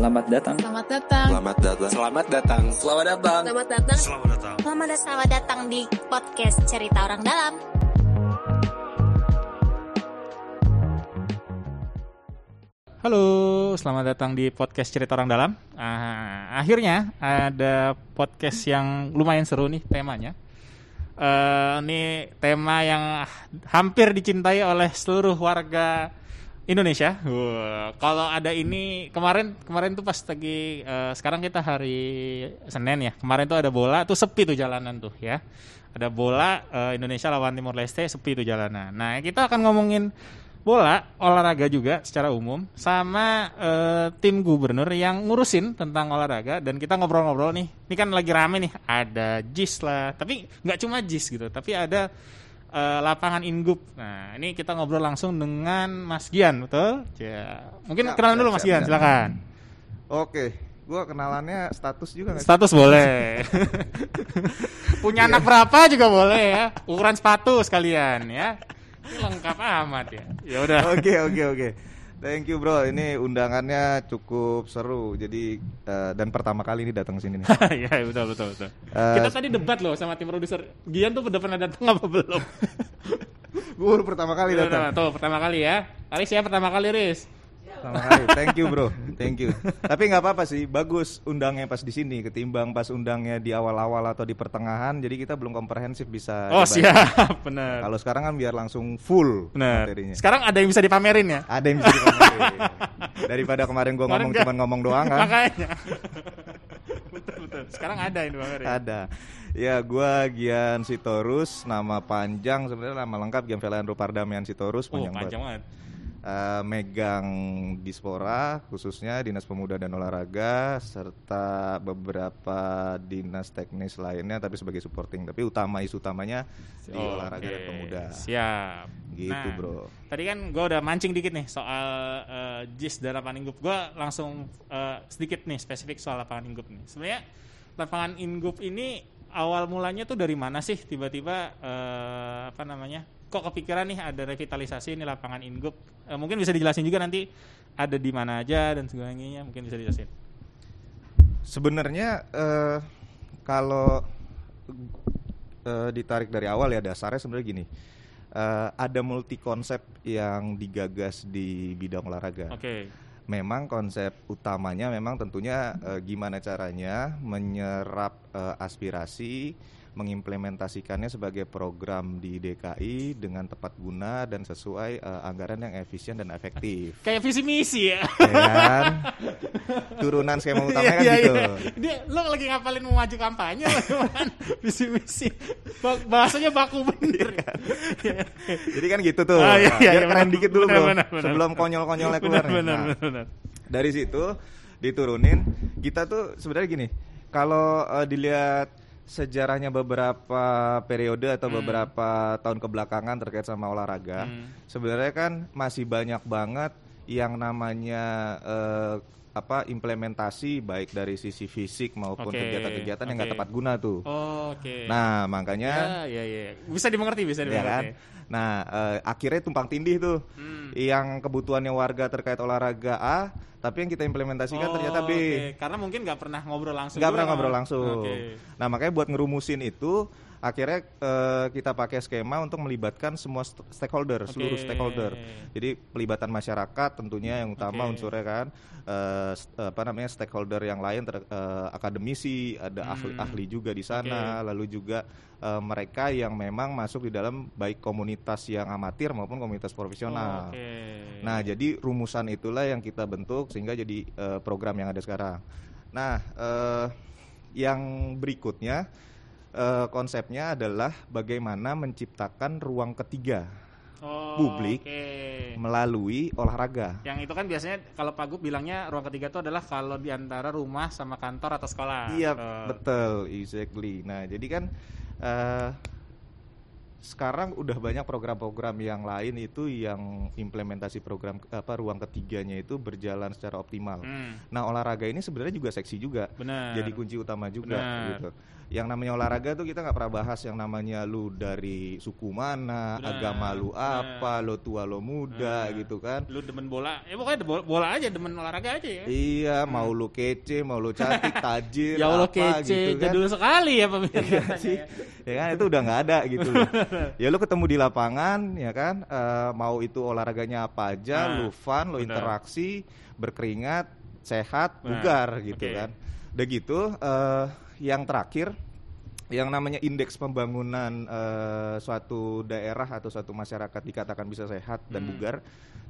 Selamat datang. Selamat datang. Selamat datang. Selamat datang. Selamat datang. Selamat datang. Selamat datang. Selamat datang. Selamat datang di podcast Cerita Orang Dalam. Halo, selamat datang di podcast Cerita Orang Dalam. Ah, akhirnya ada podcast yang lumayan seru nih temanya. Eh, ini tema yang hampir dicintai oleh seluruh warga Indonesia. Wah, kalau ada ini kemarin kemarin tuh pas lagi eh, sekarang kita hari Senin ya. Kemarin tuh ada bola tuh sepi tuh jalanan tuh ya. Ada bola eh, Indonesia lawan Timor Leste sepi tuh jalanan. Nah, kita akan ngomongin bola olahraga juga secara umum sama eh, tim gubernur yang ngurusin tentang olahraga dan kita ngobrol-ngobrol nih ini kan lagi rame nih ada JIS lah tapi nggak cuma JIS gitu tapi ada eh, lapangan Ingup nah ini kita ngobrol langsung dengan Mas Gian betul? Ya mungkin Siap, kenalan dulu Mas Gian siap. silakan. Oke, gua kenalannya status juga sih? status boleh. Punya anak berapa juga boleh ya. Ukuran sepatu sekalian ya. Ini lengkap amat ya. Ya udah. Oke oke oke. Thank you bro, ini undangannya cukup seru. Jadi eh, dan pertama kali ini datang sini nih. Iya betul betul betul. Eh, Kita tadi debat loh sama tim produser. Gian tuh udah pernah datang apa belum? Baru pertama kali Udah, datang. Tuh pertama kali ya. Aris ya pertama kali Riz. Pertama kali. Thank you bro, thank you. Tapi nggak apa-apa sih, bagus undangnya pas di sini ketimbang pas undangnya di awal-awal atau di pertengahan. Jadi kita belum komprehensif bisa. Oh dibahas. siap benar. Kalau sekarang kan biar langsung full Benar. materinya. Sekarang ada yang bisa dipamerin ya. Ada yang bisa dikomentarin. Daripada kemarin gua Kemarin ngomong cuma ngomong doang kan. Makanya. betul betul. Sekarang ada yang dipamerin. Ada. Ya, gua Gian Sitorus, nama panjang sebenarnya nama lengkap Gian Velian Rupardamian Sitorus, Oh panjang, panjang banget. banget. Eh, megang Dispora khususnya Dinas Pemuda dan Olahraga serta beberapa dinas teknis lainnya tapi sebagai supporting. Tapi utama isu utamanya di Oh, olahraga dan oke. pemuda. Siap. Gitu, Nah, Bro. Tadi kan gue udah mancing dikit nih soal eh, JIS dan lapangan Ingup. Gue langsung eh, sedikit nih spesifik soal lapangan Ingup nih. Sebenarnya lapangan Ingup ini awal mulanya tuh dari mana sih tiba-tiba eh, apa namanya? Kok kepikiran nih ada revitalisasi ini lapangan Ingup? Eh, mungkin bisa dijelasin juga nanti ada di mana aja dan sebagainya. Mungkin bisa dijelasin. Sebenarnya eh, kalau eh, ditarik dari awal ya dasarnya sebenarnya gini. Eh, ada multi konsep yang digagas di bidang olahraga. Oke. Memang konsep utamanya memang tentunya eh, gimana caranya menyerap eh, aspirasi, mengimplementasikannya sebagai program di DKI dengan tepat guna dan sesuai eh, anggaran yang efisien dan efektif. Kayak visi misi ya. Ya kan? Turunan skema utamanya kan Iya, gitu. iya. Dia lo lagi ngapalin mau maju kampanye gimana? Visi misi. Ba- Bahasanya baku bener. Iya. Jadi kan gitu tuh. Ah, iya, iya, biar iya, keren dikit dulu benar, bro. benar. Sebelum konyol-konyolnya keluar nih. benar, Nah, benar, benar. dari situ diturunin kita tuh sebenarnya gini kalau eh, dilihat sejarahnya beberapa periode atau beberapa tahun kebelakangan terkait sama olahraga Hmm. sebenarnya kan masih banyak banget yang namanya eh, apa implementasi baik dari sisi fisik maupun kegiatan-kegiatan yang nggak tepat guna tuh Oh, Oke. nah makanya ya, ya, ya. Bisa dimengerti, bisa ya kan? dimengerti. Nah, eh, akhirnya tumpang tindih tuh. Hmm. Yang kebutuhannya warga terkait olahraga A, tapi yang kita implementasikan Oh, ternyata B. oke. Karena mungkin nggak pernah ngobrol langsung. Nggak pernah sama- ngobrol langsung. Oke. Nah, makanya buat ngerumusin itu, akhirnya eh, kita pakai skema untuk melibatkan semua st- stakeholder, seluruh Oke. stakeholder. Jadi pelibatan masyarakat tentunya yang utama Oke. unsurnya kan, st- apa namanya stakeholder yang lain, ter- eh, akademisi, ada Hmm. ahli-ahli juga di sana, lalu juga eh, mereka yang memang masuk di dalam baik komunitas yang amatir maupun komunitas profesional. Oke. Nah, jadi rumusan itulah yang kita bentuk sehingga jadi eh, program yang ada sekarang. Nah, eh, yang berikutnya eh, konsepnya adalah bagaimana menciptakan ruang ketiga Oh, publik. oke. melalui olahraga. Yang itu kan biasanya kalau Pak Gub bilangnya ruang ketiga itu adalah kalau di antara rumah sama kantor atau sekolah. Iya, Betul. betul, exactly. Nah, jadi kan eh, sekarang udah banyak program-program yang lain itu yang implementasi program apa ruang ketiganya itu berjalan secara optimal. Hmm, Nah olahraga ini sebenarnya juga seksi juga, benar. jadi kunci utama juga gitu. Yang namanya olahraga tuh kita nggak pernah bahas yang namanya lu dari suku mana, Benar, agama lu apa, lo tua lo muda Benar. gitu kan. lu demen bola, ya pokoknya bola, bola aja, demen olahraga aja ya. Iya, mau lu kece, mau lu cantik, tajir, ya Allah apa kece, gitu kan. jadul sekali ya pemirsa. Iya sih, ya kan itu udah nggak ada gitu loh. ya lu ketemu di lapangan, ya kan, eh, mau itu olahraganya apa aja, Nah, lu fun, lu interaksi, berkeringat, sehat, Nah, bugar gitu kan. Udah gitu, eh, yang terakhir, yang namanya indeks pembangunan eh, suatu daerah atau suatu masyarakat dikatakan bisa sehat dan Hmm. bugar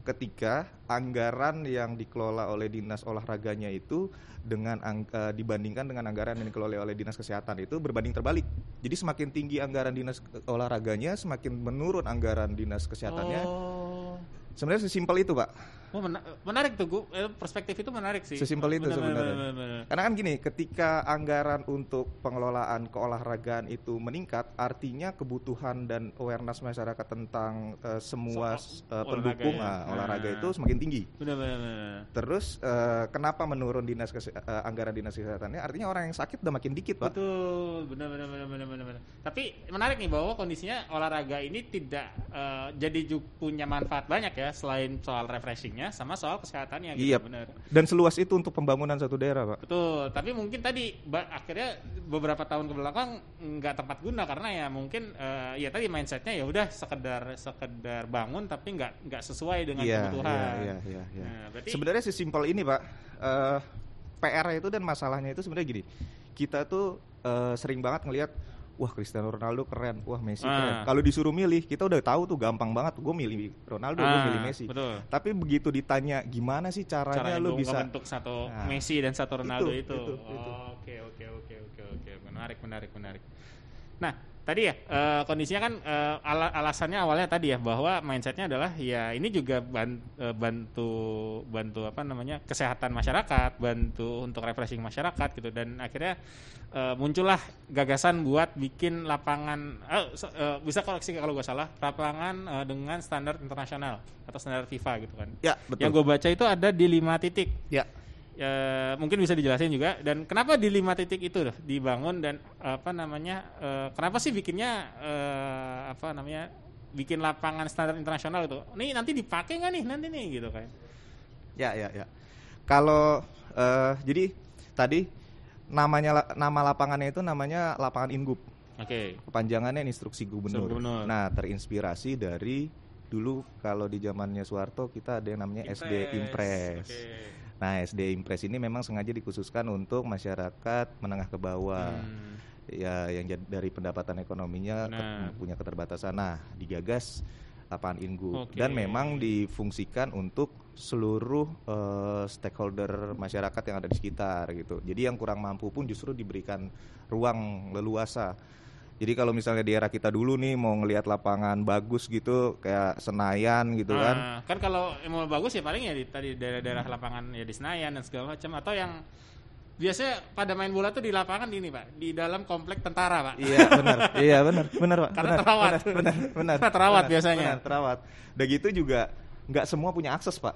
ketika anggaran yang dikelola oleh dinas olahraganya itu dengan eh, dibandingkan dengan anggaran yang dikelola oleh dinas kesehatan itu berbanding terbalik. Jadi semakin tinggi anggaran dinas olahraganya, semakin menurun anggaran dinas kesehatannya. Oh. Sebenarnya sesimpel itu, Pak. Oh, mena- menarik tuh, gua. Eh, perspektif itu menarik sih. Sesimpel itu Benar, benar, sebenarnya. benar, benar. Karena kan gini, ketika anggaran untuk pengelolaan keolahragaan itu meningkat, artinya kebutuhan dan awareness masyarakat tentang eh, semua Soal eh, olahraga pendukung ya. ah, olahraga Nah. itu semakin tinggi. Benar, benar, benar. Terus eh, kenapa menurun dinas kese- eh, anggaran dinas kesehatannya? Artinya orang yang sakit udah makin dikit, Pak. Betul, benar benar benar benar benar. Tapi menarik nih bahwa kondisinya olahraga ini tidak eh, jadi punya manfaat banyak ya selain soal refreshingnya sama soal kesehatannya gitu. Iya. Benar. Dan seluas itu untuk pembangunan satu daerah, Pak. Betul, tapi mungkin tadi akhirnya beberapa tahun ke belakang nggak tepat guna karena ya mungkin eh, ya tadi mindsetnya ya udah sekedar sekedar bangun tapi nggak nggak sesuai dengan Iya, kebutuhan. iya, iya, iya, iya. Nah, berarti Sebenarnya sesimpel ini, Pak. Eh, PR itu dan masalahnya itu sebenarnya gini. Kita tuh eh, sering banget ngelihat wah Cristiano Ronaldo keren, wah Messi Ah. keren. Kalau disuruh milih, kita udah tahu tuh gampang banget. Gue milih Ronaldo, gue Ah, milih Messi. Betul. Tapi begitu ditanya gimana sih caranya, Caranya lu bisa bentuk satu Nah, Messi dan satu Ronaldo itu. Oke oke oke oke oke menarik menarik menarik. Nah tadi ya eh, kondisinya kan eh, ala- alasannya awalnya tadi ya bahwa mindsetnya adalah ya ini juga ban- eh, bantu bantu apa namanya kesehatan masyarakat, bantu untuk refreshing masyarakat gitu dan akhirnya eh, muncullah gagasan buat bikin lapangan so- eh, bisa koreksi kalau gue salah lapangan eh, dengan standar internasional atau standar FIFA gitu kan. Ya, betul. Yang gue baca itu ada di lima titik. Ya. Ya, mungkin bisa dijelasin juga. Dan kenapa di lima titik itu loh dibangun dan apa namanya? eh, kenapa sih bikinnya eh, apa namanya? Bikin lapangan standar internasional itu. Nih nanti dipakai nggak nih nanti nih gitu kan? Ya, ya, ya. Kalau eh, jadi tadi namanya nama lapangannya itu namanya lapangan Ingup. Oke. Kepanjangannya instruksi gubernur. Gubernur. Nah, terinspirasi dari dulu kalau di zamannya Soeharto kita ada yang namanya SD Impres. Oke. Nah, SD Impres ini memang sengaja dikhususkan untuk masyarakat menengah ke bawah. Hmm. Ya, yang dari pendapatan ekonominya ke- Benar. punya keterbatasan. Nah, digagas lapangan Ingup Oke. dan memang difungsikan untuk seluruh eh, stakeholder masyarakat yang ada di sekitar gitu. Jadi yang kurang mampu pun justru diberikan ruang leluasa. Jadi kalau misalnya di era kita dulu nih mau ngelihat lapangan bagus gitu kayak Senayan gitu kan. Ah, kan kalau mau bagus ya paling ya di tadi daerah-daerah lapangan ya di Senayan dan segala macam atau yang biasanya pada main bola tuh di lapangan ini pak di dalam komplek tentara pak Iya benar, iya benar, benar pak. Karena terawat. benar, benar, terawat biasanya. Benar, terawat. Udah gitu juga nggak semua punya akses pak.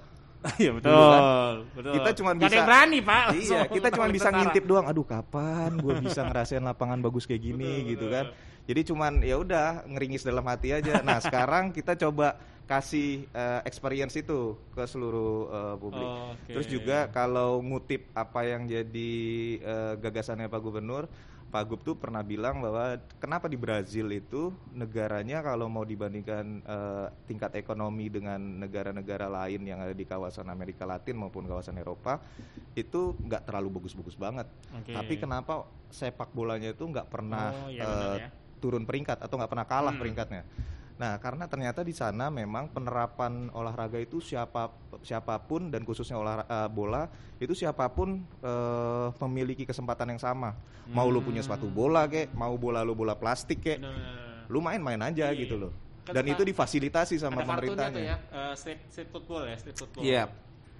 Iya betul, Dulu kan, betul. kita cuma bisa- yang berani pak. iya, kita cuma bisa tentara. ngintip doang. Aduh, kapan gue bisa ngerasain lapangan bagus kayak gini Betul, gitu betul. kan. Jadi cuman ya udah ngeringis dalam hati aja. Nah, sekarang kita coba kasih eh, experience itu ke seluruh eh, publik. Oke. Terus juga kalau ngutip apa yang jadi eh, gagasannya Pak Gubernur, Pak Gub tuh pernah bilang bahwa kenapa di Brazil itu negaranya kalau mau dibandingkan eh, tingkat ekonomi dengan negara-negara lain yang ada di kawasan Amerika Latin maupun kawasan Eropa itu nggak terlalu bagus-bagus banget. Oke. Tapi kenapa sepak bolanya itu nggak pernah Oh, iya benar ya. turun peringkat atau nggak pernah kalah Hmm. peringkatnya? Nah, karena ternyata di sana memang penerapan olahraga itu siapa siapa pun dan khususnya olahraga bola itu siapa pun eh, memiliki kesempatan yang sama. Mau lu punya sepatu bola kek, mau bola lu bola plastik kek, Benar. lu main-main aja Iya. gitu loh. Kan Dan itu difasilitasi ada sama kartunya pemerintahnya. tuh ya eh, street, street football ya street football Iya.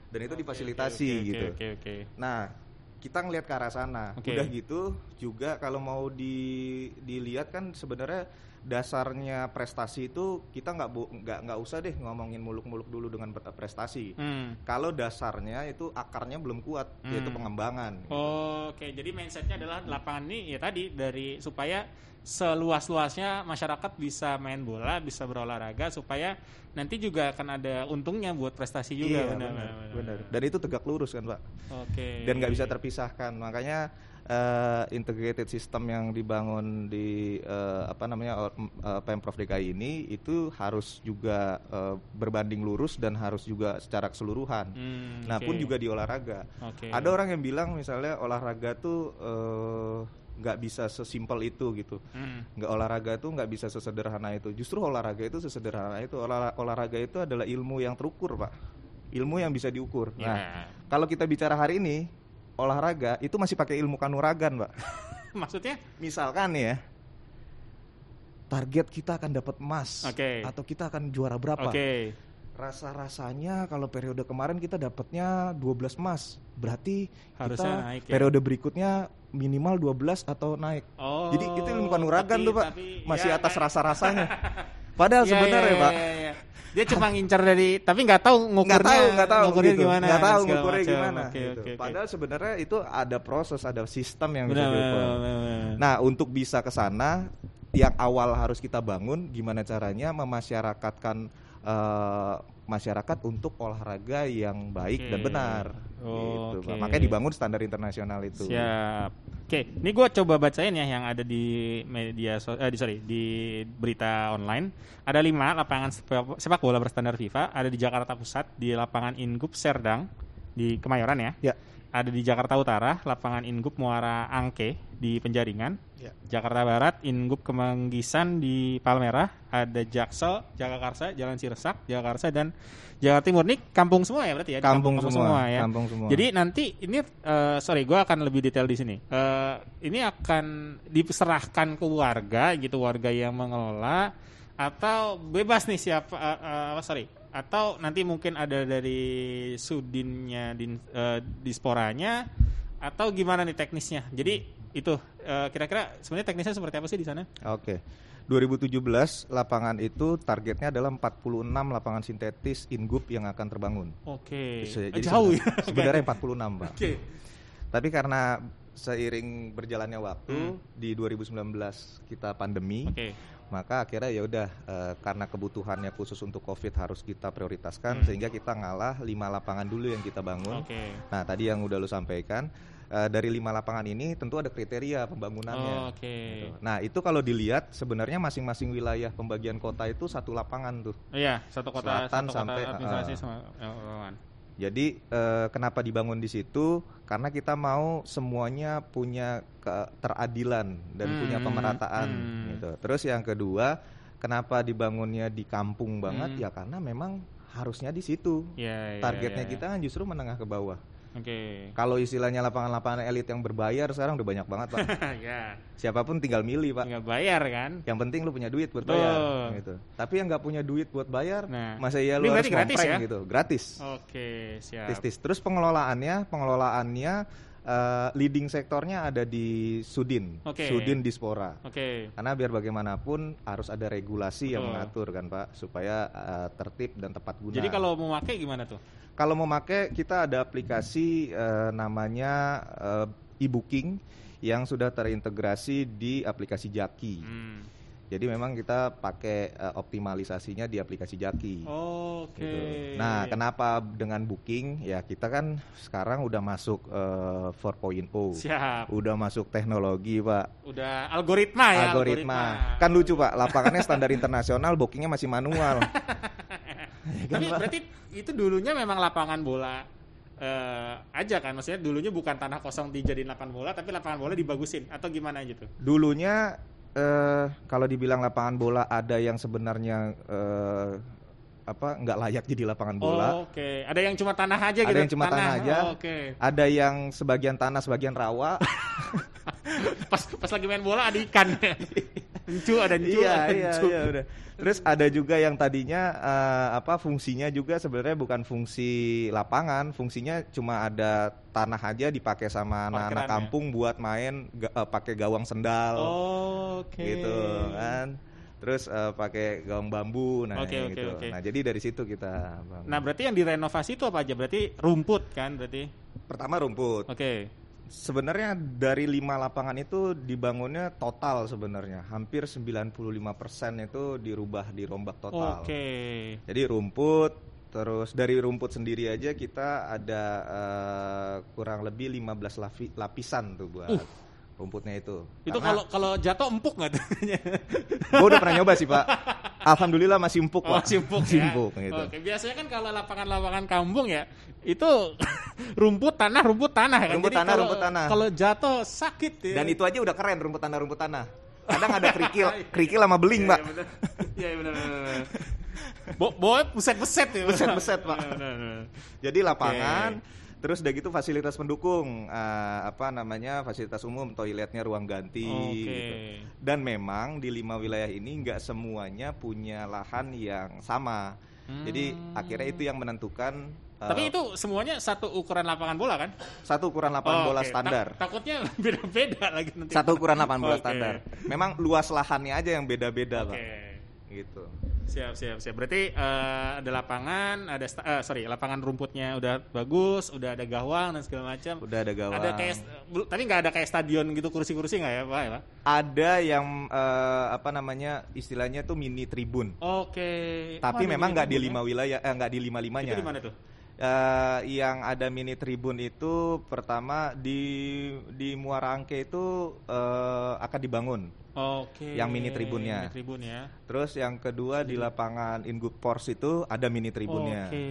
Dan itu Oke, difasilitasi oke, oke, gitu. oke oke Nah, kita ngelihat ke arah sana. Oke. Udah gitu juga kalau mau di dilihat kan sebenarnya dasarnya prestasi itu kita nggak bu- nggak nggak usah deh ngomongin muluk-muluk dulu dengan prestasi. Hmm. Kalau dasarnya itu akarnya belum kuat, yaitu Hmm. pengembangan. Oke, jadi mindsetnya adalah lapangan ini ya tadi dari supaya seluas-luasnya masyarakat bisa main bola, bisa berolahraga supaya nanti juga akan ada untungnya buat prestasi juga. Iya, benar, benar, benar, benar. Dan itu tegak lurus kan, Pak. Oke. Dan nggak bisa terpisahkan. Makanya eh, integrated system yang dibangun di eh, apa namanya eh, pemprov DKI ini itu harus juga eh, berbanding lurus dan harus juga secara keseluruhan. Hmm, Nah, pun juga di olahraga. Oke. Ada orang yang bilang misalnya olahraga tuh eh, nggak bisa sesimpel itu gitu. Hmm. Nggak olahraga tuh nggak bisa sesederhana itu. Justru olahraga itu sesederhana itu. Olah- olahraga itu adalah ilmu yang terukur, Pak. Ilmu yang bisa diukur. Nah, Ya. kalau kita bicara hari ini olahraga itu masih pakai ilmu kanuragan, Pak. Maksudnya? Misalkan ya, target kita akan dapat emas Oke. atau kita akan juara berapa? Oke. Rasa-rasanya kalau periode kemarin kita dapatnya 12 emas, berarti Harusnya kita naik ya? periode berikutnya minimal 12 atau naik. Oh. Jadi itu ilmu kanuragan tapi- tuh, Pak. tapi- Masih ya, atas kayak- rasa-rasanya. Padahal Iya, sebenarnya, iya, Pak, iya, iya. Dia cuma ngincar dari tapi nggak tahu ngukurnya. nggak tahu nggak tahu ngukurnya gitu. gimana. nggak tahu ngukurnya macam. gimana Oke, gitu. oke, oke. padahal sebenarnya itu ada proses ada sistem yang bisa Benar, diukur benar, benar, benar. nah untuk bisa ke sana yang awal harus kita bangun gimana caranya memasyarakatkan eh, masyarakat untuk olahraga yang baik dan Oke. Benar gitu Oke. Pak. makanya dibangun standar internasional itu Siap. Oke, ini gue coba bacain ya yang ada di media so- eh, di sorry di berita online. Ada lima lapangan sepak sepak bola berstandar FIFA. Ada di Jakarta Pusat di lapangan Ingup Serdang di Kemayoran ya. ya Ada di Jakarta Utara lapangan Ingup Muara Angke di Penjaringan. Ya. Jakarta Barat Ingup Kemanggisan di Palmerah. Ada Jaksel, Jagakarsa, Jalan Sirsak, Jagakarsa dan Jakarta Timur. Ini kampung semua ya berarti ya? Di kampung, kampung-kampung semua, ya. kampung semua Jadi nanti ini eh, sorry gue akan lebih detail di sini. Eh, ini akan diserahkan ke warga gitu warga yang mengelola atau bebas nih siapa eh, apa sorry atau nanti mungkin ada dari sudinnya din, eh, disporanya atau gimana nih teknisnya. Jadi itu eh, kira-kira sebenarnya teknisnya seperti apa sih di sana? Oke. 2017 lapangan itu targetnya adalah 46 lapangan sintetis ingup yang akan terbangun. Oke. Se- Eh, Jauh ya. Sebenarnya 46, Pak. Oke. Tapi karena seiring berjalannya waktu Hmm. di 2019 kita pandemi, Oke. Maka akhirnya ya udah eh, karena kebutuhannya khusus untuk Covid harus kita prioritaskan Hmm. sehingga kita ngalah lima lapangan dulu yang kita bangun. Oke. Nah, tadi yang udah lu sampaikan eh, dari lima lapangan ini tentu ada kriteria pembangunannya. Oh, Oke. Gitu. Nah, itu kalau dilihat sebenarnya masing-masing wilayah pembagian kota itu satu lapangan tuh. Iya, satu kota Selatan satu sampai, kota administrasi uh, sama. Jadi eh, kenapa dibangun di situ? Karena kita mau semuanya punya keteradilan dan Hmm, punya pemerataan hmm. gitu. Terus yang kedua, kenapa dibangunnya di kampung banget? Hmm. Ya karena memang harusnya di situ. Iya, iya, Targetnya iya. kita kan justru menengah ke bawah. Oke. Kalau istilahnya lapangan-lapangan elit yang berbayar sekarang udah banyak banget, Pak. ya, Siapa pun tinggal milih, Pak. nggak bayar kan? Yang penting lu punya duit buat Betul. bayar gitu. Tapi yang nggak punya duit buat bayar, Nah. masa iya Ini lu harus gratis ya? gitu. Gratis. Oke, siap. Tis-tis. Terus pengelolaannya, pengelolaannya eh, leading sektornya ada di Sudin, Oke. Sudin Dispora. Oke. Karena biar bagaimanapun harus ada regulasi yang Betul. mengatur kan Pak, supaya eh, tertib dan tepat guna. Jadi kalau mau pakai gimana tuh? Kalau mau pakai kita ada aplikasi eh, namanya eh, e-booking yang sudah terintegrasi di aplikasi Jaki. Hmm. Jadi memang kita pakai eh, optimalisasinya di aplikasi Jaki. Oke. gitu. Nah, kenapa dengan booking? Ya kita kan sekarang udah masuk eh, 4.0. Siap. Udah masuk teknologi, Pak. Udah algoritma ya. algoritma. Kan lucu, Pak. Lapangannya standar internasional, bookingnya masih manual. Ya Tapi berarti itu dulunya memang lapangan bola eh, aja kan? Maksudnya dulunya bukan tanah kosong dijadiin lapangan bola, tapi lapangan bola dibagusin atau gimana gitu? Dulunya eh, kalau dibilang lapangan bola ada yang sebenarnya eh, apa nggak layak jadi lapangan bola. Oh, Oke, ada yang cuma tanah aja Ada gitu. yang cuma tanah aja. Oh, Oke. Ada yang sebagian tanah, sebagian rawa. Pas pas lagi main bola ada ikan. Encu ada encu. iya ada iya encu. iya udah. Terus ada juga yang tadinya eh, apa fungsinya juga sebenarnya bukan fungsi lapangan, fungsinya cuma ada tanah aja dipakai sama anak-anak ya? kampung buat main ga- eh, pakai gawang sendal Oh, Oke. gitu kan. Terus eh, pakai gaung bambu, nah oke, gitu. oke. Nah jadi dari situ kita. bangun. Nah, berarti yang direnovasi itu apa aja? Berarti rumput kan berarti. pertama rumput. Oke. Sebenarnya dari lima lapangan itu dibangunnya total sebenarnya hampir 95% itu dirubah dirombak total. Oke. Jadi rumput terus dari rumput sendiri aja kita ada eh, kurang lebih 15 lapi- lapisan tuh buat rumputnya itu. Uh. Itu Karena kalau kalau jatuh empuk nggak tuh? gua udah pernah nyoba sih, Pak. Alhamdulillah masih empuk, Oh, Pak. Masih ya. empuk, gitu. Oke, biasanya kan kalau lapangan-lapangan kampung ya, itu rumput tanah, rumput tanah kan. Rumput Jadi tanah, kalau- rumput tanah. Kalau jatuh sakit ya. Dan itu aja udah keren rumput tanah rumput tanah. Kadang ada kerikil, kerikil sama beling, Iya, Pak. iya, bener. Iya, iya. Bo boy beset-beset ya. Beset-beset, Pak. Bener, bener, bener. Jadi lapangan, terus udah gitu fasilitas pendukung, eh, apa namanya fasilitas umum, toiletnya, ruang ganti. Oke. gitu. Dan memang di lima wilayah ini nggak semuanya punya lahan yang sama. Jadi akhirnya itu yang menentukan. eh, Tapi itu semuanya satu ukuran lapangan bola kan? satu ukuran lapangan Oh, bola oke. standar. Tak- takutnya beda-beda lagi nanti. Satu ukuran lapangan bola Oke. standar. Memang luas lahannya aja yang beda-beda, Oke. Pak. Gitu. Siap, siap, siap. Berarti eh, ada lapangan, ada sta- eh, sorry, lapangan rumputnya udah bagus, udah ada gawang dan segala macam. Udah ada gawang. Ada kayak tapi nggak ada kayak stadion gitu kursi-kursi nggak ya, Pak? Ya, Pak? Ada yang eh, apa namanya istilahnya tuh mini tribun. Oke. Tapi Oh, memang nggak di lima wilayah, eh, nggak di lima ya? limanya. Itu di mana tuh? Eh, yang ada mini tribun itu pertama di di Muara Angke itu eh, akan dibangun. Oke. Yang mini tribunnya. Mini tribun ya. Terus yang kedua di lapangan Ingup Pors itu ada mini tribunnya. Oke.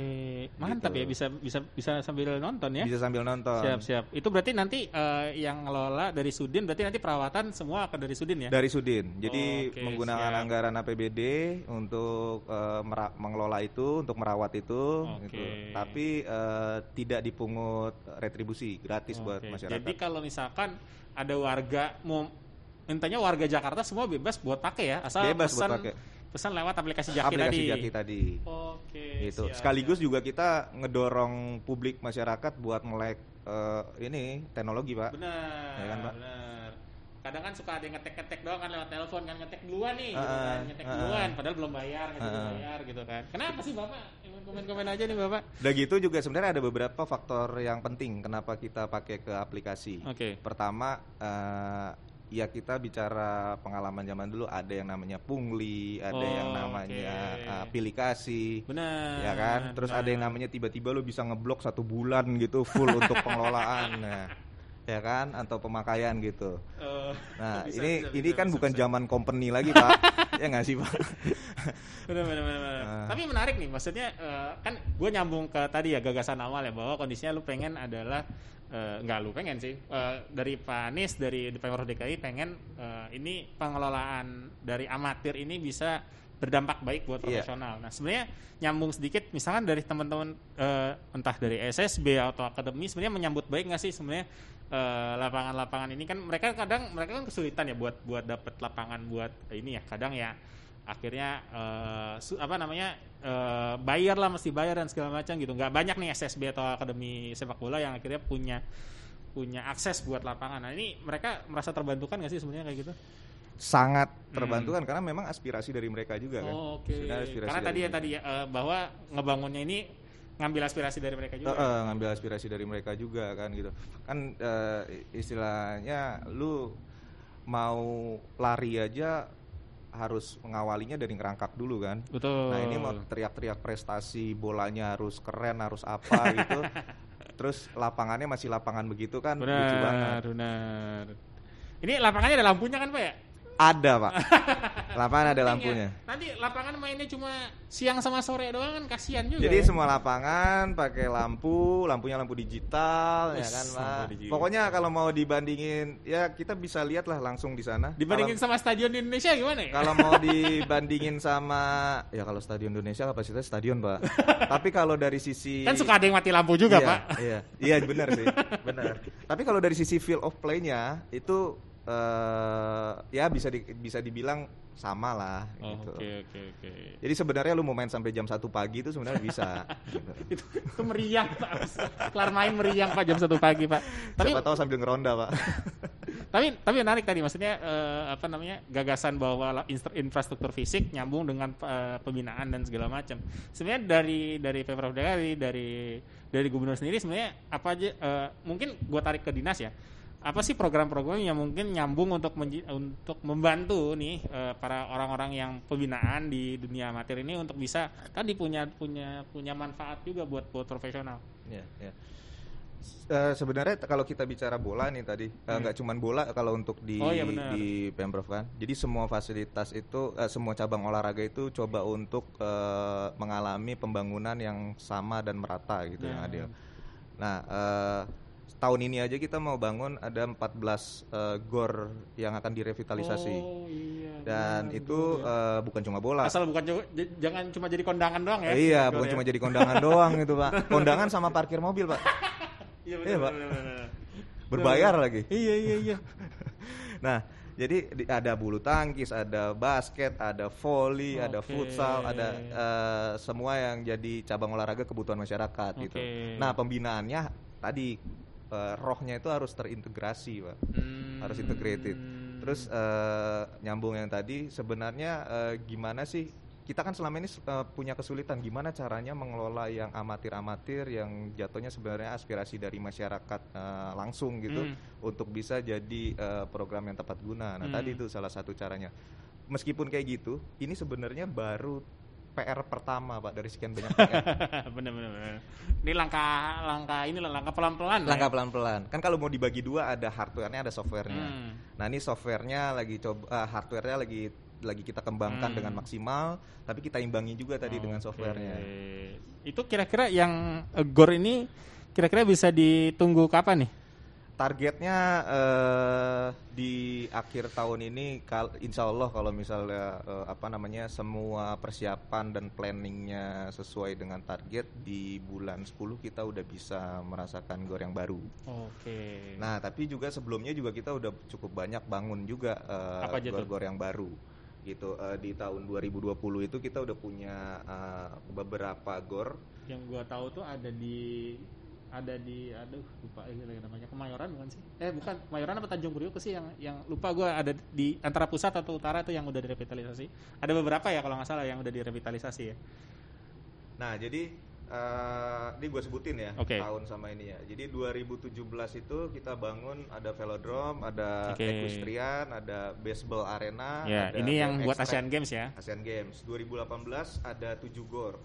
Mantap Gitu. ya bisa bisa bisa sambil nonton ya. Bisa sambil nonton. Siap, siap. Itu berarti nanti eh, yang ngelola dari Sudin berarti nanti perawatan semua akan dari Sudin ya? Dari Sudin. Jadi Oke, menggunakan siap. anggaran APBD untuk mera- mengelola itu, untuk merawat itu Oke. gitu. Tapi eh, tidak dipungut retribusi, gratis buat Oke, masyarakat. Jadi kalau misalkan ada warga mau intinya warga Jakarta semua bebas buat pakai ya, asal Bebas buat pesan pakai. Pesan lewat aplikasi Jaki aplikasi tadi. Jaki tadi. Oke. gitu. siap, Sekaligus siap. juga kita ngedorong publik masyarakat buat melek eh, ini teknologi, Pak. benar. Ya kan, Pak? Benar. Kadang kan suka ada yang ngetek-ngetek doang kan lewat telepon kan ngetek duluan nih, gitu Ah, kan. ngetek ah, duluan padahal belum bayar, nggak ah. bayar gitu kan. Kenapa sih Bapak? Komen-komen aja nih Bapak. Udah gitu juga sebenarnya ada beberapa faktor yang penting kenapa kita pakai ke aplikasi. Oke. Pertama, eh, ya kita bicara pengalaman zaman dulu ada yang namanya pungli, ada Oh, yang namanya oke. eh, pilih kasih. Benar. Ya kan, terus ada yang benar. namanya tiba-tiba lo bisa ngeblok satu bulan gitu full untuk pengelolaan, nah, ya kan, atau pemakaian gitu. Eh, Nah, bisa, ini bisa, ini bisa, kan bisa, bukan bisa. zaman company lagi pak, ya nggak sih pak? benar benar benar benar. Ah. tapi menarik nih maksudnya eh, kan gue nyambung ke tadi ya gagasan awal ya bahwa kondisinya lu pengen adalah eh, nggak lu pengen sih eh, dari Pak Anies dari Pemprov DKI pengen eh, ini pengelolaan dari amatir ini bisa berdampak baik buat Iya. profesional. Nah sebenarnya nyambung sedikit misalkan dari teman-teman eh, entah dari SSB atau akademi sebenarnya menyambut baik nggak sih sebenarnya eh, lapangan-lapangan ini kan mereka kadang mereka kan kesulitan ya buat buat dapet lapangan buat ini ya kadang ya akhirnya su- apa namanya eh, bayar lah mesti bayar dan segala macam gitu nggak banyak nih SSB atau akademi sepak bola yang akhirnya punya punya akses buat lapangan nah ini mereka merasa terbantukan nggak sih sebenarnya kayak gitu Sangat terbantu kan karena memang aspirasi dari mereka juga kan. Hmm. Oh, oke aspirasi karena tadi ya mereka. tadi ya bahwa ngebangunnya ini ngambil aspirasi dari mereka juga Eh, eh, ngambil aspirasi dari mereka juga kan gitu. Kan eh, istilahnya lu mau lari aja harus mengawalinya dari ngerangkak dulu kan. betul Nah ini mau teriak-teriak prestasi bolanya harus keren harus apa gitu. Terus lapangannya masih lapangan begitu kan lucu benar banget. benar ini lapangannya ada lampunya kan pak ya Ada pak, lapangan ada Penting ya. lampunya. nanti lapangan mainnya cuma siang sama sore doang kan kasihan juga Jadi ya. semua lapangan pakai lampu, lampunya lampu digital, ya Wis, kan pak. digital. Pokoknya kalau mau dibandingin, ya kita bisa lihat lah langsung di sana. dibandingin sama stadion di Indonesia gimana ya Kalau mau dibandingin sama, ya kalau stadion Indonesia kapasitas stadion pak. Tapi kalau dari sisi kan suka ada yang mati lampu juga iya, pak Iya, iya benar sih, benar. Tapi kalau dari sisi feel of play-nya itu eh ya bisa di- bisa dibilang sama lah Oh, gitu. oke oke oke Jadi sebenarnya lu mau main sampai jam 1 pagi itu sebenarnya bisa. gitu. itu, itu meriang pak kelar main meriang pak jam satu pagi pak tapi Siapa tahu sambil ngeronda, Pak. tapi tapi menarik tadi maksudnya eh, apa namanya gagasan bahwa infrastruktur fisik nyambung dengan eh, pembinaan dan segala macam. Sebenarnya dari dari pemprov DKI dari dari gubernur sendiri sebenarnya apa aja eh, mungkin gua tarik ke dinas ya. Apa sih program-program yang mungkin nyambung untuk untuk membantu nih eh, para orang-orang yang pembinaan di dunia amatir ini untuk bisa tadi punya punya punya manfaat juga buat buat profesional. Ya, ya. Eh, sebenarnya kalau kita bicara bola nih tadi eh, nggak cuman bola kalau untuk di Hmm. Oh, iya di pemprov kan jadi semua fasilitas itu eh, semua cabang olahraga itu coba untuk eh, mengalami pembangunan yang sama dan merata gitu yang Nah. adil nah eh, tahun ini aja kita mau bangun ada 14 eh, gor yang akan direvitalisasi Oh iya. dan benar, itu benar, ya. eh, bukan cuma bola asal bukan jangan cuma jadi kondangan doang ya. Iya bukan ya. cuma jadi kondangan doang gitu pak kondangan sama parkir mobil pak Iya Iya, Pak. benar, benar, benar. berbayar lagi Iya iya iya. Nah, jadi di- ada bulu tangkis, ada basket, ada volley, ada Oke. futsal, ada eh, semua yang jadi cabang olahraga kebutuhan masyarakat gitu. Oke. Nah, pembinaannya tadi eh, rohnya itu harus terintegrasi, Pak. Hmm. Harus integrated. Terus eh, nyambung yang tadi sebenarnya eh, gimana sih kita kan selama ini eh, punya kesulitan gimana caranya mengelola yang amatir-amatir yang jatuhnya sebenarnya aspirasi dari masyarakat eh, langsung gitu Hmm. untuk bisa jadi eh, program yang tepat guna. Nah, Hmm. tadi itu salah satu caranya. Meskipun kayak gitu, ini sebenarnya baru PR pertama, Pak, dari sekian banyak PR. benar benar. Ini langkah langkah ini langkah pelan-pelan. Langkah pelan-pelan. Kan kalau mau dibagi dua ada hardware-nya, ada software-nya. Hmm. Nah, ini software-nya lagi coba eh, hardware-nya lagi lagi kita kembangkan Hmm. dengan maksimal, tapi kita imbangi juga tadi dengan Oke. software-nya. Itu kira-kira yang eh, GOR ini kira-kira bisa ditunggu kapan nih? Targetnya eh, di akhir tahun ini, kal- insya Allah kalau misalnya eh, apa namanya semua persiapan dan planningnya sesuai dengan target di bulan 10 kita udah bisa merasakan gor yang baru. Oke. Nah, tapi juga sebelumnya juga kita udah cukup banyak bangun juga tuh? gor-gor yang baru. Gitu Eh, di tahun 2020 itu kita udah punya eh, beberapa gor yang gua tahu tuh ada di ada di aduh lupa ini lagi namanya Kemayoran bukan sih? Eh bukan Kemayoran apa Tanjung Priok sih yang yang lupa gua ada di antara pusat atau utara tuh yang udah direvitalisasi. Ada beberapa ya kalau nggak salah yang udah direvitalisasi ya. Nah, jadi eh ini gue sebutin ya Oke. tahun sama ini ya. Jadi 2017 itu kita bangun ada velodrome, ada Oke. equestrian, ada baseball arena, ya, ada ini yang buat. Asian Games ya. Asian Games 2018 ada 7 gor.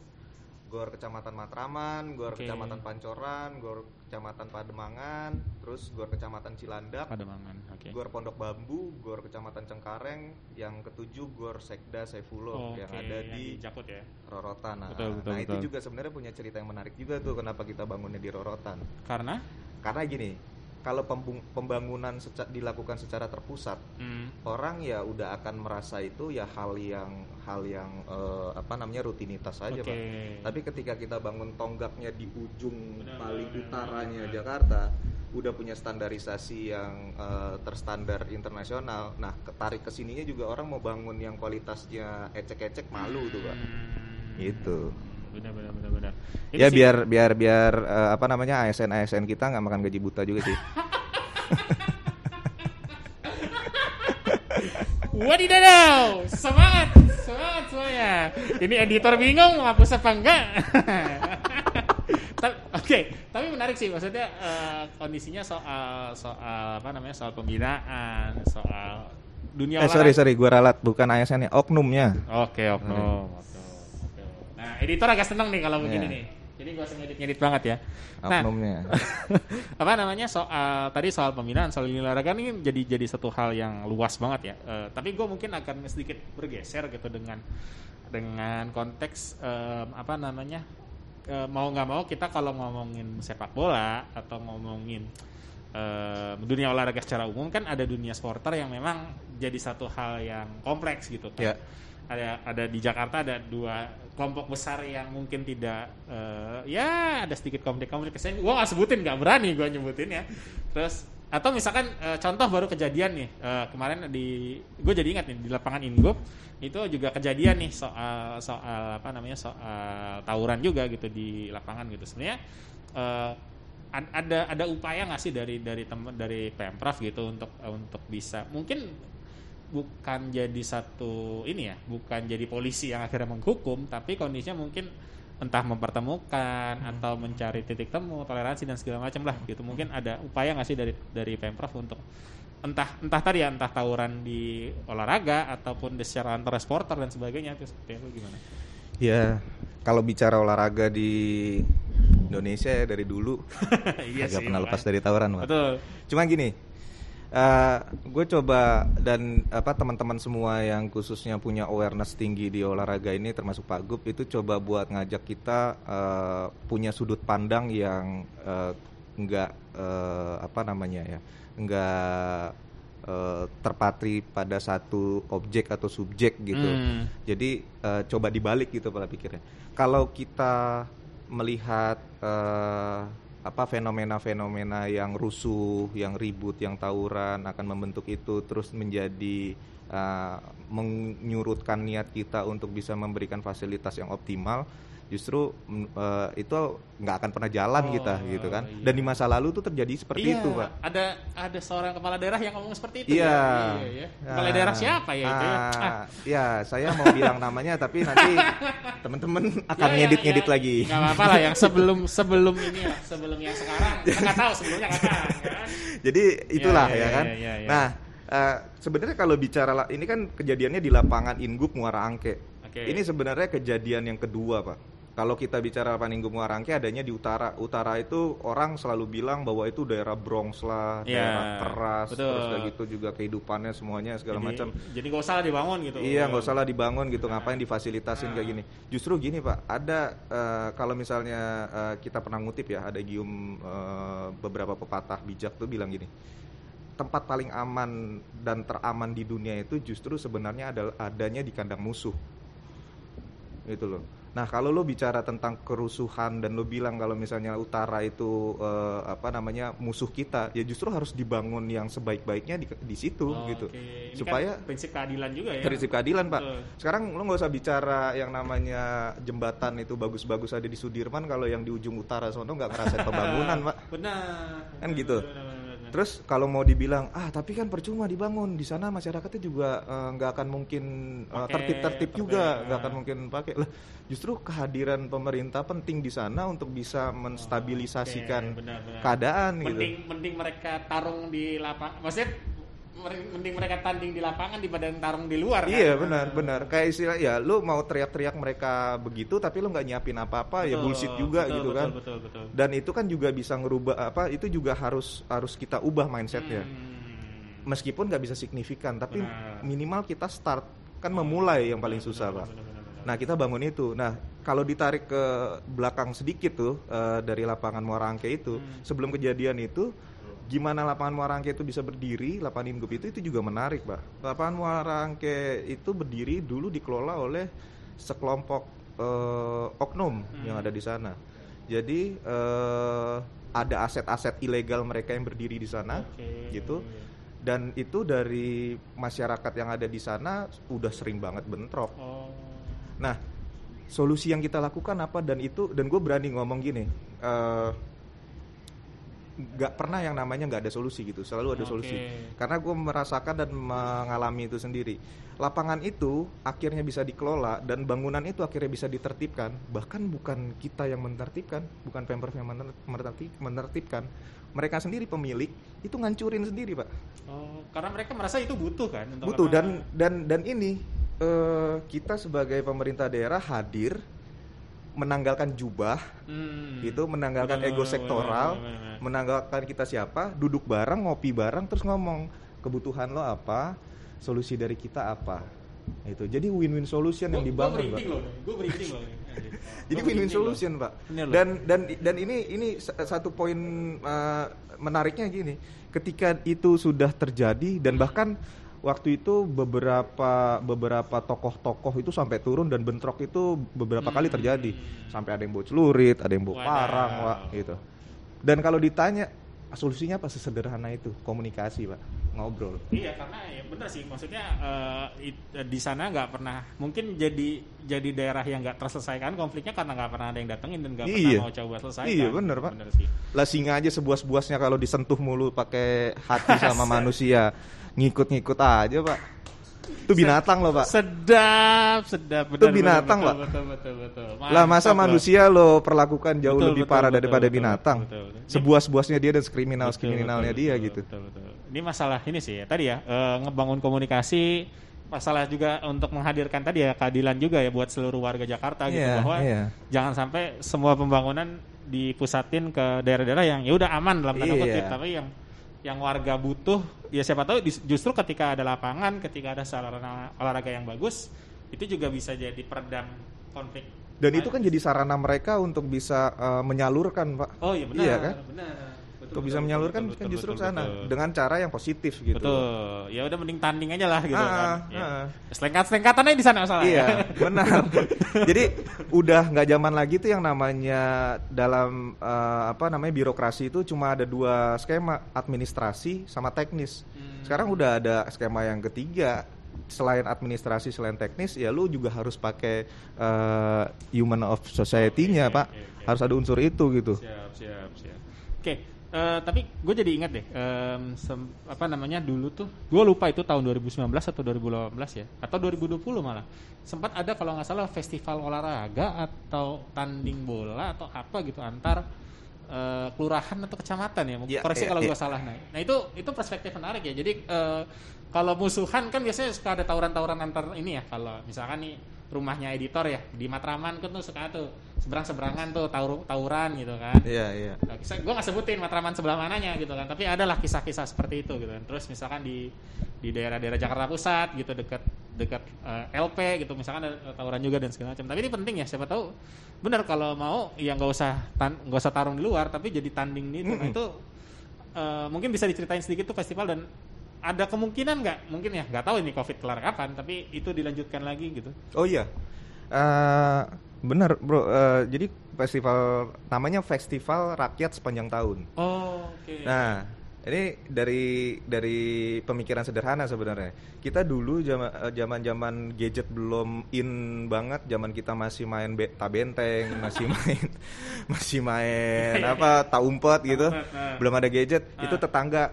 Gor Kecamatan Matraman, Gor Oke. Kecamatan Pancoran, Gor Kecamatan Pademangan, terus Gor Kecamatan Cilandak, Pademangan. Oke. Gor Pondok Bambu, Gor Kecamatan Cengkareng, yang ketujuh Gor Sekda Saifullah Oke, yang ada di Jakut ya. Rorotan. Nah, Betul, betul, nah itu betul. juga sebenarnya punya cerita yang menarik juga tuh kenapa kita bangunnya di Rorotan. Karena Karena gini, kalau pembangunan seca- dilakukan secara terpusat, hmm, orang ya udah akan merasa itu ya hal yang hal yang eh, apa namanya rutinitas saja, Oke. Pak. Tapi ketika kita bangun tonggaknya di ujung Benar, paling benar, utaranya benar. Jakarta, udah punya standarisasi yang eh, terstandar internasional. Nah, ketarik ke sininya juga orang mau bangun yang kualitasnya ecek-ecek malu tuh, Pak. Hmm. Gitu. Benar benar benar benar. Ya sih- biar biar biar eh, apa namanya ASN ASN kita nggak makan gaji buta juga sih. Wadidaw, semangat, semangat semuanya. Ini editor bingung mau hapus apa enggak. Oke, tapi menarik sih maksudnya eh, kondisinya soal soal apa namanya soal pembinaan, soal dunia eh sorry olahraga. sorry, gua ralat bukan ASN ya, oknumnya. Oke, oknum. Oke, oke. Nah, editor agak seneng nih kalau begini Iya. nih. Jadi gak usah ngedit-ngedit banget ya. Nah, apa namanya soal tadi soal pembinaan soal dunia olahraga ini jadi jadi satu hal yang luas banget ya. Eh, tapi gue mungkin akan sedikit bergeser gitu dengan dengan konteks em, apa namanya eh, mau nggak mau kita kalau ngomongin sepak bola atau ngomongin eh, dunia olahraga secara umum kan ada dunia supporter yang memang jadi satu hal yang kompleks gitu kan. Ya. Ada ada di Jakarta ada dua kelompok besar yang mungkin tidak eh, ya ada sedikit konflik-konflik. Saya gua nggak sebutin, nggak berani gua nyebutin ya. Terus atau misalkan eh, contoh baru kejadian nih eh, kemarin di gue jadi ingat nih di lapangan Inggo itu juga kejadian nih soal soal apa namanya soal tawuran juga gitu di lapangan gitu sebenarnya ad- ada ada upaya nggak sih dari dari teman dari pemprov gitu untuk untuk bisa mungkin bukan jadi satu ini ya bukan jadi polisi yang akhirnya menghukum tapi kondisinya mungkin entah mempertemukan atau mencari titik temu toleransi dan segala macam lah gitu. Mungkin ada upaya nggak sih dari dari pemprov untuk entah entah tadi ya entah tawuran di olahraga ataupun di secara antar supporter dan sebagainya itu seperti itu gimana? Ya, kalau bicara olahraga di Indonesia ya dari dulu iya agak sih, pernah lepas dari tawuran, Pak. betul. Cuma gini, gue coba dan apa teman-teman semua yang khususnya punya awareness tinggi di olahraga ini, termasuk Pak Gup itu coba buat ngajak kita eh, punya sudut pandang yang eh, nggak eh, apa namanya ya, nggak eh, terpatri pada satu objek atau subjek gitu. Hmm. Jadi eh, coba dibalik gitu pola pikirnya. Kalau kita melihat eh, apa fenomena-fenomena yang rusuh, yang ribut, yang tawuran akan membentuk itu terus menjadi eh, menyurutkan niat kita untuk bisa memberikan fasilitas yang optimal, justru eh, itu nggak akan pernah jalan Oh, kita gitu kan. iya. Dan di masa lalu tuh terjadi seperti iya, itu, Pak. ada ada seorang kepala daerah yang ngomong seperti itu Iya. ya. Iya, iya. Kepala Ah, daerah siapa ya itu ya? ah, Ah. ya, saya mau bilang namanya tapi nanti teman-teman akan Ya, ya, ngedit-ngedit ya. lagi. Nggak apa-apa lah yang sebelum sebelum ini ya, sebelum yang sekarang. Kita nggak tahu sebelumnya kapan kan. Jadi itulah ya, ya, ya, kan. ya, ya, ya. Nah, eh, sebenarnya kalau bicara ini kan kejadiannya di lapangan Ingup Muara Angke. Oke. Ini sebenarnya kejadian yang kedua, Pak. Kalau kita bicara lapangan Ingup Muara Angke adanya di utara. Utara itu orang selalu bilang bahwa itu daerah Bronx lah, Ya, daerah keras, betul. terus udah gitu juga kehidupannya semuanya segala macam. Jadi nggak usah dibangun gitu. Iya, nggak usah lah dibangun gitu. Ngapain difasilitasin Ah. kayak gini? Justru gini pak, ada eh, kalau misalnya eh, kita pernah ngutip ya, ada gium eh, beberapa pepatah bijak tuh bilang gini, tempat paling aman dan teraman di dunia itu justru sebenarnya adalah adanya di kandang musuh. Gitu loh. Nah kalau lo bicara tentang kerusuhan dan lo bilang kalau misalnya utara itu eh, apa namanya musuh kita, ya justru harus dibangun yang sebaik-baiknya di, di situ Oh, gitu, oke. Ini supaya kan prinsip keadilan juga ya. prinsip keadilan pak. Betul. Sekarang lo nggak usah bicara yang namanya jembatan itu bagus-bagus ada di Sudirman kalau yang di ujung utara sono nggak ngerasain pembangunan pak. Benar. Kan gitu. benar, benar, benar. Terus kalau mau dibilang ah tapi kan percuma dibangun di sana masyarakatnya juga eh, nggak akan mungkin Pakai, tertib-tertib juga nggak ah. akan mungkin pakai lah justru kehadiran pemerintah penting di sana untuk bisa menstabilisasikan Oke, benar, benar. keadaan gitu. mending mending mereka tarung di lapangan maksudnya mending mereka tanding di lapangan daripada tarung di luar kan? Iya benar benar kayak istilah ya lu mau teriak-teriak mereka begitu tapi lu nggak nyiapin apa-apa ya Betul, bullshit juga betul, gitu betul, kan betul betul dan itu kan juga bisa ngerubah apa itu juga harus harus kita ubah mindsetnya Hmm. meskipun nggak bisa signifikan tapi Benar. minimal kita start kan memulai yang paling susah pak Benar, benar, benar. nah kita bangun itu nah kalau ditarik ke belakang sedikit tuh eh, dari lapangan Muara Angke itu Hmm. sebelum kejadian itu gimana lapangan Muara Angke itu bisa berdiri lapangan Ingup itu itu juga menarik pak. Lapangan Muara Angke itu berdiri dulu dikelola oleh sekelompok eh, oknum yang Hmm. ada di sana. Jadi eh, ada aset-aset ilegal mereka yang berdiri di sana Oke. gitu. Dan itu dari masyarakat yang ada di sana udah sering banget bentrok. Oh. Nah, solusi yang kita lakukan apa? Dan itu dan gue berani ngomong gini, eh, nggak pernah yang namanya nggak ada solusi gitu, selalu ada Oke. solusi. Karena gue merasakan dan mengalami itu sendiri. Lapangan itu akhirnya bisa dikelola dan bangunan itu akhirnya bisa ditertibkan. Bahkan bukan kita yang menertibkan, bukan pemprov yang mener- menertib- menertibkan. Mereka sendiri pemilik itu ngancurin sendiri pak. oh karena mereka merasa itu butuh kan Butuh dan dan dan ini eh, kita sebagai pemerintah daerah hadir menanggalkan jubah Hmm. itu menanggalkan ego sektoral, benar. menanggalkan kita siapa, duduk bareng, ngopi bareng terus ngomong kebutuhan lo apa, solusi dari kita apa. Itu. Jadi win-win solution yang dibangun, gua Pak. gue merinding loh. Jadi win-win solution, Pak. Bener. Dan dan dan ini ini sa- satu poin uh, menariknya gini, ketika itu sudah terjadi dan bahkan waktu itu beberapa beberapa tokoh-tokoh itu sampai turun dan bentrok itu beberapa kali terjadi. Sampai ada yang bawa celurit, ada yang bawa Wadaw. parang, Pak, gitu. Dan kalau ditanya solusinya apa sesederhana itu? Komunikasi, Pak. ngobrol. Iya karena ya bener sih maksudnya eh, it- di sana nggak pernah mungkin jadi jadi daerah yang nggak terselesaikan konfliknya karena nggak pernah ada yang datengin dan nggak Iya. pernah mau coba selesaikan. Iya, bener, Pak. Bener sih. Lah singa aja sebuas-buasnya kalau disentuh mulu pakai hati sama manusia, ngikut-ngikut aja, Pak. Itu binatang loh, Pak. Sedap, sedap. Itu binatang, benar, Pak. betul, betul, betul, betul. Lah masa loh. manusia lo perlakukan jauh Betul, lebih betul, parah betul, daripada betul, binatang. betul, betul. Ini- Sebuas-buasnya dia dan kriminal Betul, kriminalnya betul, dia betul, gitu. Betul, betul. Ini masalah ini sih ya tadi ya eh, ngebangun komunikasi masalah juga untuk menghadirkan tadi ya keadilan juga ya buat seluruh warga Jakarta gitu Iya, bahwa iya. jangan sampai semua pembangunan dipusatin ke daerah-daerah yang ya udah aman dalam tanda Iya. kutip tapi yang yang warga butuh ya siapa tahu justru ketika ada lapangan ketika ada sarana olahraga yang bagus itu juga bisa jadi peredam konflik Dan itu kan jadi sarana mereka untuk bisa eh, menyalurkan, Pak. oh iya benar Iya kan? benar Betul, bisa betul, menyalurkan betul, kan betul, justru ke betul, sana betul. dengan cara yang positif gitu. Betul. Ya udah mending tanding aja lah gitu Ah, kan. ah, Ya. ah. Selengkat-selengkatan aja di sana masalah Iya, ya. benar. Jadi udah nggak zaman lagi tuh yang namanya dalam eh, apa namanya birokrasi itu cuma ada dua skema, administrasi sama teknis. Hmm. Sekarang udah ada skema yang ketiga. Selain administrasi, selain teknis, ya lu juga harus pakai eh, human of society-nya, Oke, Pak. oke, oke. Harus ada unsur itu gitu. Siap, siap, siap. Oke, eh, tapi gue jadi ingat deh, em, sem- apa namanya dulu tuh, gue lupa itu tahun 2019 atau 2018 ya, atau 2020 malah. Sempat ada kalau nggak salah festival olahraga atau tanding bola atau apa gitu antar eh, kelurahan atau kecamatan ya. Iya, Koreksi iya, kalau iya. gue salah. Nah, nah itu itu perspektif menarik ya. Jadi eh, kalau musuhan kan biasanya suka ada tawuran-tawuran antar ini ya. Kalau misalkan nih rumahnya editor ya di Matraman kan tuh suka tuh seberang-seberangan tuh tawur tawuran gitu kan. Iya, iya. Nah, kisah, gue gak sebutin Matraman sebelah mananya gitu kan, tapi adalah kisah-kisah seperti itu gitu kan. Terus misalkan di di daerah-daerah Jakarta Pusat gitu dekat dekat eh, LP gitu, misalkan ada tawuran juga dan segala macam. Tapi ini penting ya, siapa tahu benar kalau mau ya nggak usah nggak usah tarung di luar, tapi jadi tanding di itu. Nah, Mm-mm. itu eh, mungkin bisa diceritain sedikit tuh festival dan ada kemungkinan nggak mungkin ya nggak tahu ini covid kelar kapan tapi itu dilanjutkan lagi gitu Oh iya, Eh, benar bro. Eh, jadi festival namanya Festival Rakyat Sepanjang Tahun. oh oke Nah, ini dari dari pemikiran sederhana sebenarnya. Kita dulu zaman eh, zaman-zaman gadget belum in banget, zaman kita masih main beta benteng, masih main masih main apa tak umpet gitu. Belum ada gadget, itu Ah. tetangga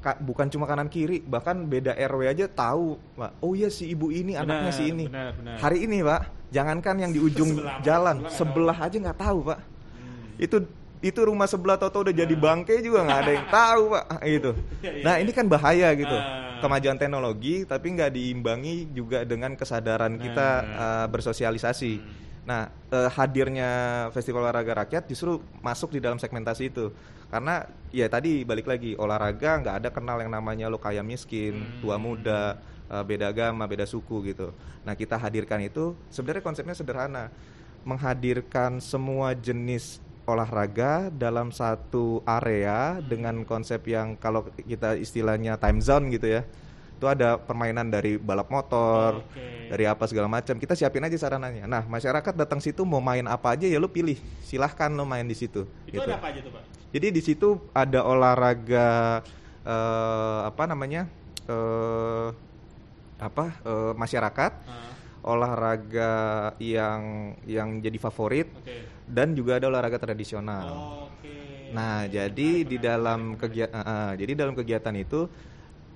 ka- bukan cuma kanan kiri, bahkan beda RW aja tahu, Pak. Oh iya si ibu ini anaknya Benar, si ini. benar, benar. Hari ini, Pak, jangankan yang di ujung Sebelah, jalan, sebelah sebelah aja nggak tahu, Pak Hmm. itu itu rumah sebelah toto udah jadi bangke juga nggak ada yang tahu pak gitu Iya, iya, nah iya. ini kan bahaya gitu Ah. kemajuan teknologi tapi nggak diimbangi juga dengan kesadaran kita Nah. uh, bersosialisasi nah eh, hadirnya festival olahraga rakyat justru masuk di dalam segmentasi itu karena ya tadi balik lagi olahraga nggak ada kenal yang namanya lo kaya miskin Hmm. tua muda eh, beda agama beda suku gitu. Nah kita hadirkan itu sebenarnya konsepnya sederhana. Menghadirkan semua jenis olahraga dalam satu area dengan konsep yang kalau kita istilahnya time zone gitu ya itu ada permainan dari balap motor Oke. dari apa segala macam. Kita siapin aja sarananya. Nah masyarakat datang situ mau main apa aja ya lu pilih. Silahkan lo main di situ itu gitu. ada apa aja tuh pak Jadi di situ ada olahraga eh, apa namanya eh, apa eh, masyarakat, Ah, olahraga yang yang jadi favorit oke. dan juga ada olahraga tradisional. oke. Nah, jadi di dalam kegiatan jadi dalam kegiatan itu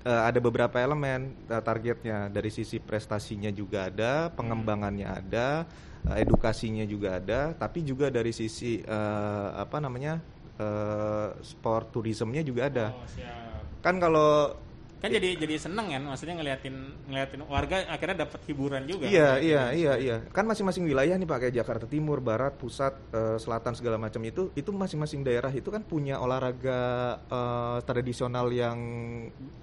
eh, ada beberapa elemen eh, targetnya. Dari sisi prestasinya juga ada, pengembangannya ada, edukasinya juga ada, tapi juga dari sisi eh, apa namanya eh, sport tourismnya juga ada. oh, siap. Kan kalau kan jadi jadi seneng kan maksudnya ngeliatin ngeliatin warga akhirnya dapat hiburan juga Iya, kan? iya, iya, iya. Kan masing-masing wilayah nih Pak, kayak Jakarta Timur, Barat, Pusat, eh, Selatan segala macam itu, itu masing-masing daerah itu kan punya olahraga eh, tradisional yang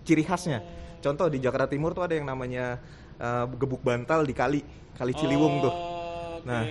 ciri khasnya. Contoh di Jakarta Timur tuh ada yang namanya eh, gebuk bantal di kali, kali Ciliwung tuh. Oke. Nah,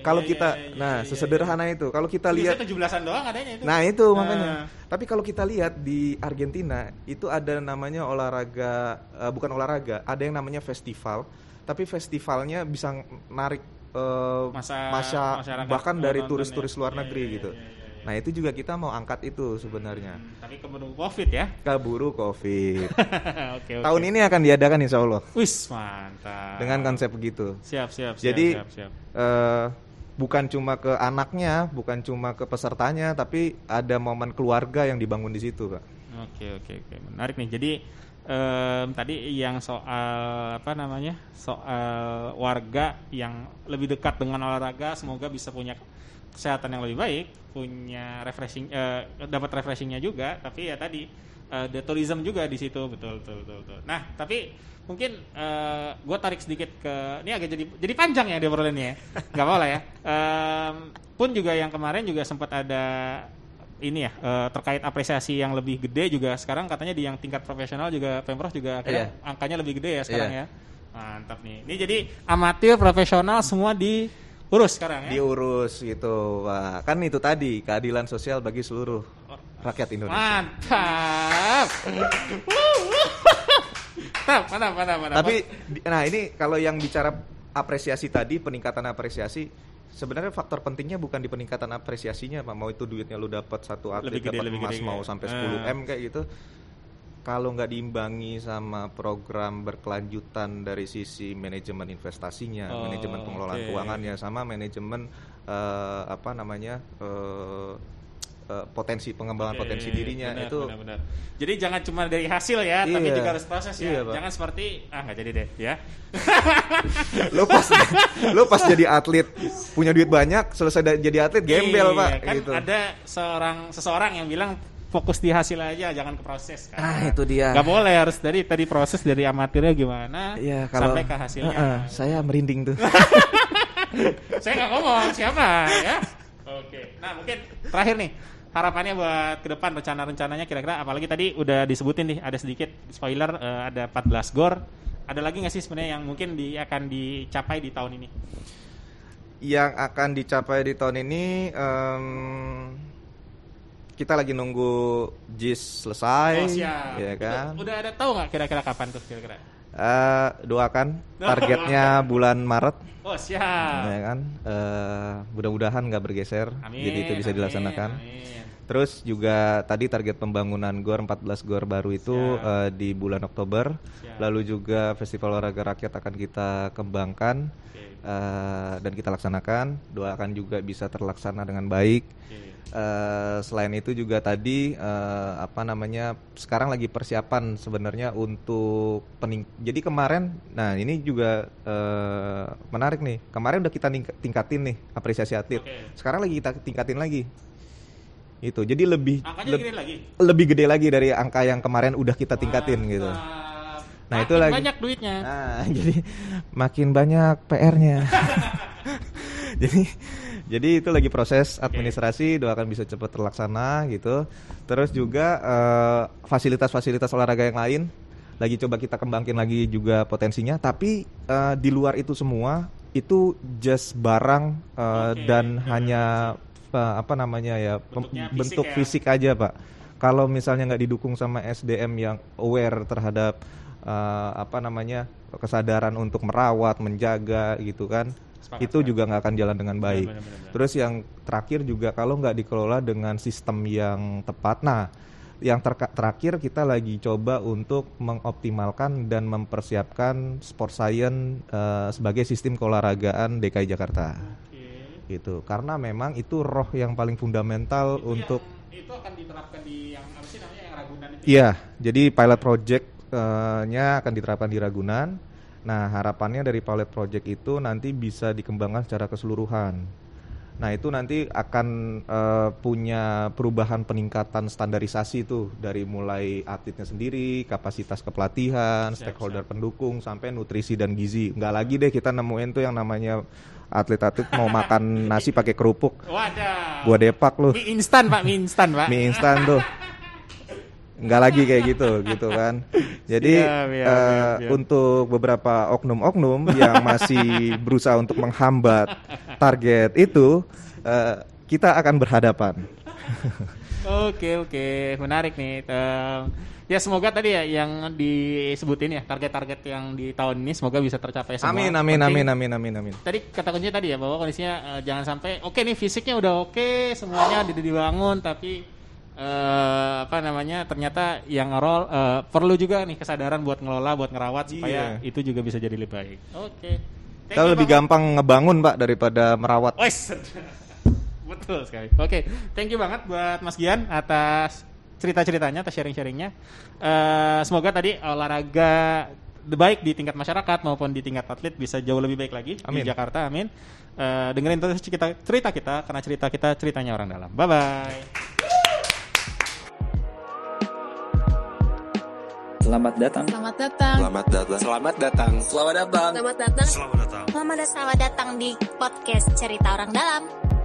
Kalau Iya, kita, iya, iya, nah iya, sesederhana itu, kalau kita iya. lihat Biasanya 17-an doang adanya itu Nah itu Ah. makanya. Tapi kalau kita lihat di Argentina itu ada namanya olahraga, eh, bukan olahraga, ada yang namanya festival. Tapi festivalnya bisa narik eh, Masa- masa bahkan dari nonton turis-turis ya. luar Iya, negeri iya, gitu. iya, iya, iya. Nah itu juga kita mau angkat itu sebenarnya. Hmm, tapi keburu covid ya. Kaburu COVID. oke oke. Tahun ini akan diadakan insya Allah Wis mantap. dengan konsep begitu. siap siap. siap, Jadi siap, siap. eh, bukan cuma ke anaknya, bukan cuma ke pesertanya, tapi ada momen keluarga yang dibangun di situ, Pak. Oke oke oke menarik nih. Jadi em, tadi yang soal apa namanya soal warga yang lebih dekat dengan olahraga, semoga bisa punya kesehatan yang lebih baik, punya refreshing, eh, dapat refreshingnya juga. Tapi ya tadi eh, the tourism juga di situ betul betul betul. betul. Nah tapi mungkin gue tarik sedikit ke ini agak jadi jadi panjang ya dia ya. nggak apa lah ya. Em, pun juga yang kemarin juga sempat ada ini ya eh, terkait apresiasi yang lebih gede juga sekarang katanya di yang tingkat profesional juga pemprov juga akhirnya angkanya lebih gede ya sekarang Iya. ya mantap nih ini jadi amatir profesional semua diurus sekarang ya Diurus gitu, Pak. Kan itu tadi keadilan sosial bagi seluruh rakyat Indonesia. mantap mantap mantap mantap mantap Tapi nah ini kalau yang bicara apresiasi tadi, peningkatan apresiasi sebenarnya faktor pentingnya bukan di peningkatan apresiasinya, Pak. Mau itu duitnya lu dapat satu atlet Lebih gede, dapat lebih emas gede mau kayak. sampai Ah. 10 M kayak gitu. Kalau nggak diimbangi sama program berkelanjutan dari sisi manajemen investasinya, Oh, manajemen pengelolaan oke. keuangannya, sama manajemen eh, apa namanya eh, eh, potensi pengembangan Oke, potensi dirinya benar, itu benar, benar. Jadi jangan cuma dari hasil ya, tapi Iya. juga harus proses ya. Iya, Pak. jangan seperti ah nggak jadi deh ya. lo pas lo pas jadi atlet punya duit banyak selesai jadi atlet gembel Iya, pak kan gitu ada seorang seseorang yang bilang fokus di hasil aja, jangan ke proses kan. Ah, itu dia. Gak boleh harus dari tadi proses dari amatirnya gimana Iya, kalau sampai ke hasilnya. Heeh, saya merinding tuh Saya nggak ngomong siapa ya. Oke. Nah mungkin terakhir nih harapannya buat ke depan rencana-rencananya kira-kira apalagi tadi udah disebutin nih ada sedikit spoiler eh, ada 14 gor. Ada lagi nggak sih sebenarnya yang mungkin di, akan dicapai di tahun ini? yang akan dicapai di tahun ini em, kita lagi nunggu JIS selesai Oh, siap. ya kan Udah, udah ada tahu nggak kira-kira kapan tuh kira-kira? Eh, doakan targetnya bulan Maret Oh siap. ya kan Eh, mudah-mudahan nggak bergeser Amin. jadi itu bisa amin, dilaksanakan amin. Terus juga tadi target pembangunan GOR 14 GOR baru itu Siap. eh, di bulan Oktober. Siap. Lalu juga Festival Olahraga Rakyat akan kita kembangkan Oke. eh, dan kita laksanakan. Doakan juga bisa terlaksana dengan baik. Eh, selain itu juga tadi eh, apa namanya sekarang lagi persiapan sebenarnya untuk pening. Jadi kemarin, nah ini juga eh, menarik nih. Kemarin udah kita tingkatin nih apresiasi atlet. Oke. Sekarang lagi kita tingkatin lagi. Itu jadi lebih Angkanya leb- gede lagi. lebih gede lagi dari angka yang kemarin udah kita tingkatin gitu. Mantap. Nah, itu Makin lagi. banyak duitnya. Nah, jadi makin banyak PR-nya. jadi jadi itu lagi proses administrasi, doakan bisa cepat terlaksana gitu. Terus juga eh, fasilitas-fasilitas olahraga yang lain lagi coba kita kembangin lagi juga potensinya, tapi eh, di luar itu semua itu just barang eh, Oke, dan benar. hanya eh, apa namanya ya Bentuknya fisik bentuk ya. fisik aja, Pak. Kalau misalnya nggak didukung sama SDM yang aware terhadap eh, apa namanya kesadaran untuk merawat, menjaga gitu kan, Sepakat, itu sepakat. juga nggak akan jalan dengan baik. benar, benar, benar. Terus yang terakhir juga kalau nggak dikelola dengan sistem yang tepat, nah yang terka- terakhir kita lagi coba untuk mengoptimalkan dan mempersiapkan sport science eh, sebagai sistem keolahragaan DKI Jakarta. Gitu karena memang itu roh yang paling fundamental Itu untuk yang- itu akan diterapkan di yang apa sih namanya yang Ragunan itu. Iya, jadi pilot project-nya akan diterapkan di Ragunan. Nah, harapannya dari pilot project itu nanti bisa dikembangkan secara keseluruhan. Nah, itu nanti akan eh, punya perubahan peningkatan standarisasi itu dari mulai atletnya sendiri, kapasitas kepelatihan, Siap, stakeholder pendukung sampai nutrisi dan gizi. Nggak lagi deh kita nemuin tuh yang namanya atlet-atlet mau makan nasi pakai kerupuk. Wadah. Gua depak lu Mie instan pak, mie instan pak. mie instan tuh nggak lagi kayak gitu gitu kan jadi siap, eh, siap, siap. untuk beberapa oknum-oknum yang masih berusaha untuk menghambat target itu eh, kita akan berhadapan Oke oke menarik nih. Em, ya semoga tadi ya yang disebutin ya target-target yang di tahun ini semoga bisa tercapai semua. Amin amin Penting- amin amin amin amin. Tadi kata kuncinya tadi ya bahwa kondisinya eh, jangan sampai oke nih fisiknya udah oke semuanya di- dibangun tapi eh, apa namanya ternyata yang ngerol eh, perlu juga nih kesadaran buat ngelola buat ngerawat supaya Iya. itu juga bisa jadi lebih baik. Oke. Thank Kita you, lebih Bang. gampang ngebangun Pak daripada merawat. Wes. Betul sekali. Oke, thank you banget buat Mas Gian atas cerita-ceritanya, atas sharing-sharingnya. Eh, semoga tadi olahraga baik di tingkat masyarakat maupun di tingkat atlet bisa jauh lebih baik lagi Amin. di Jakarta. Amin. Eh, dengerin terus kita cerita kita karena cerita kita ceritanya orang dalam. Bye bye. Selamat datang. Selamat datang. Selamat datang. Selamat datang. Selamat datang. Selamat datang. Selamat datang. Selamat datang di podcast Cerita Orang Dalam.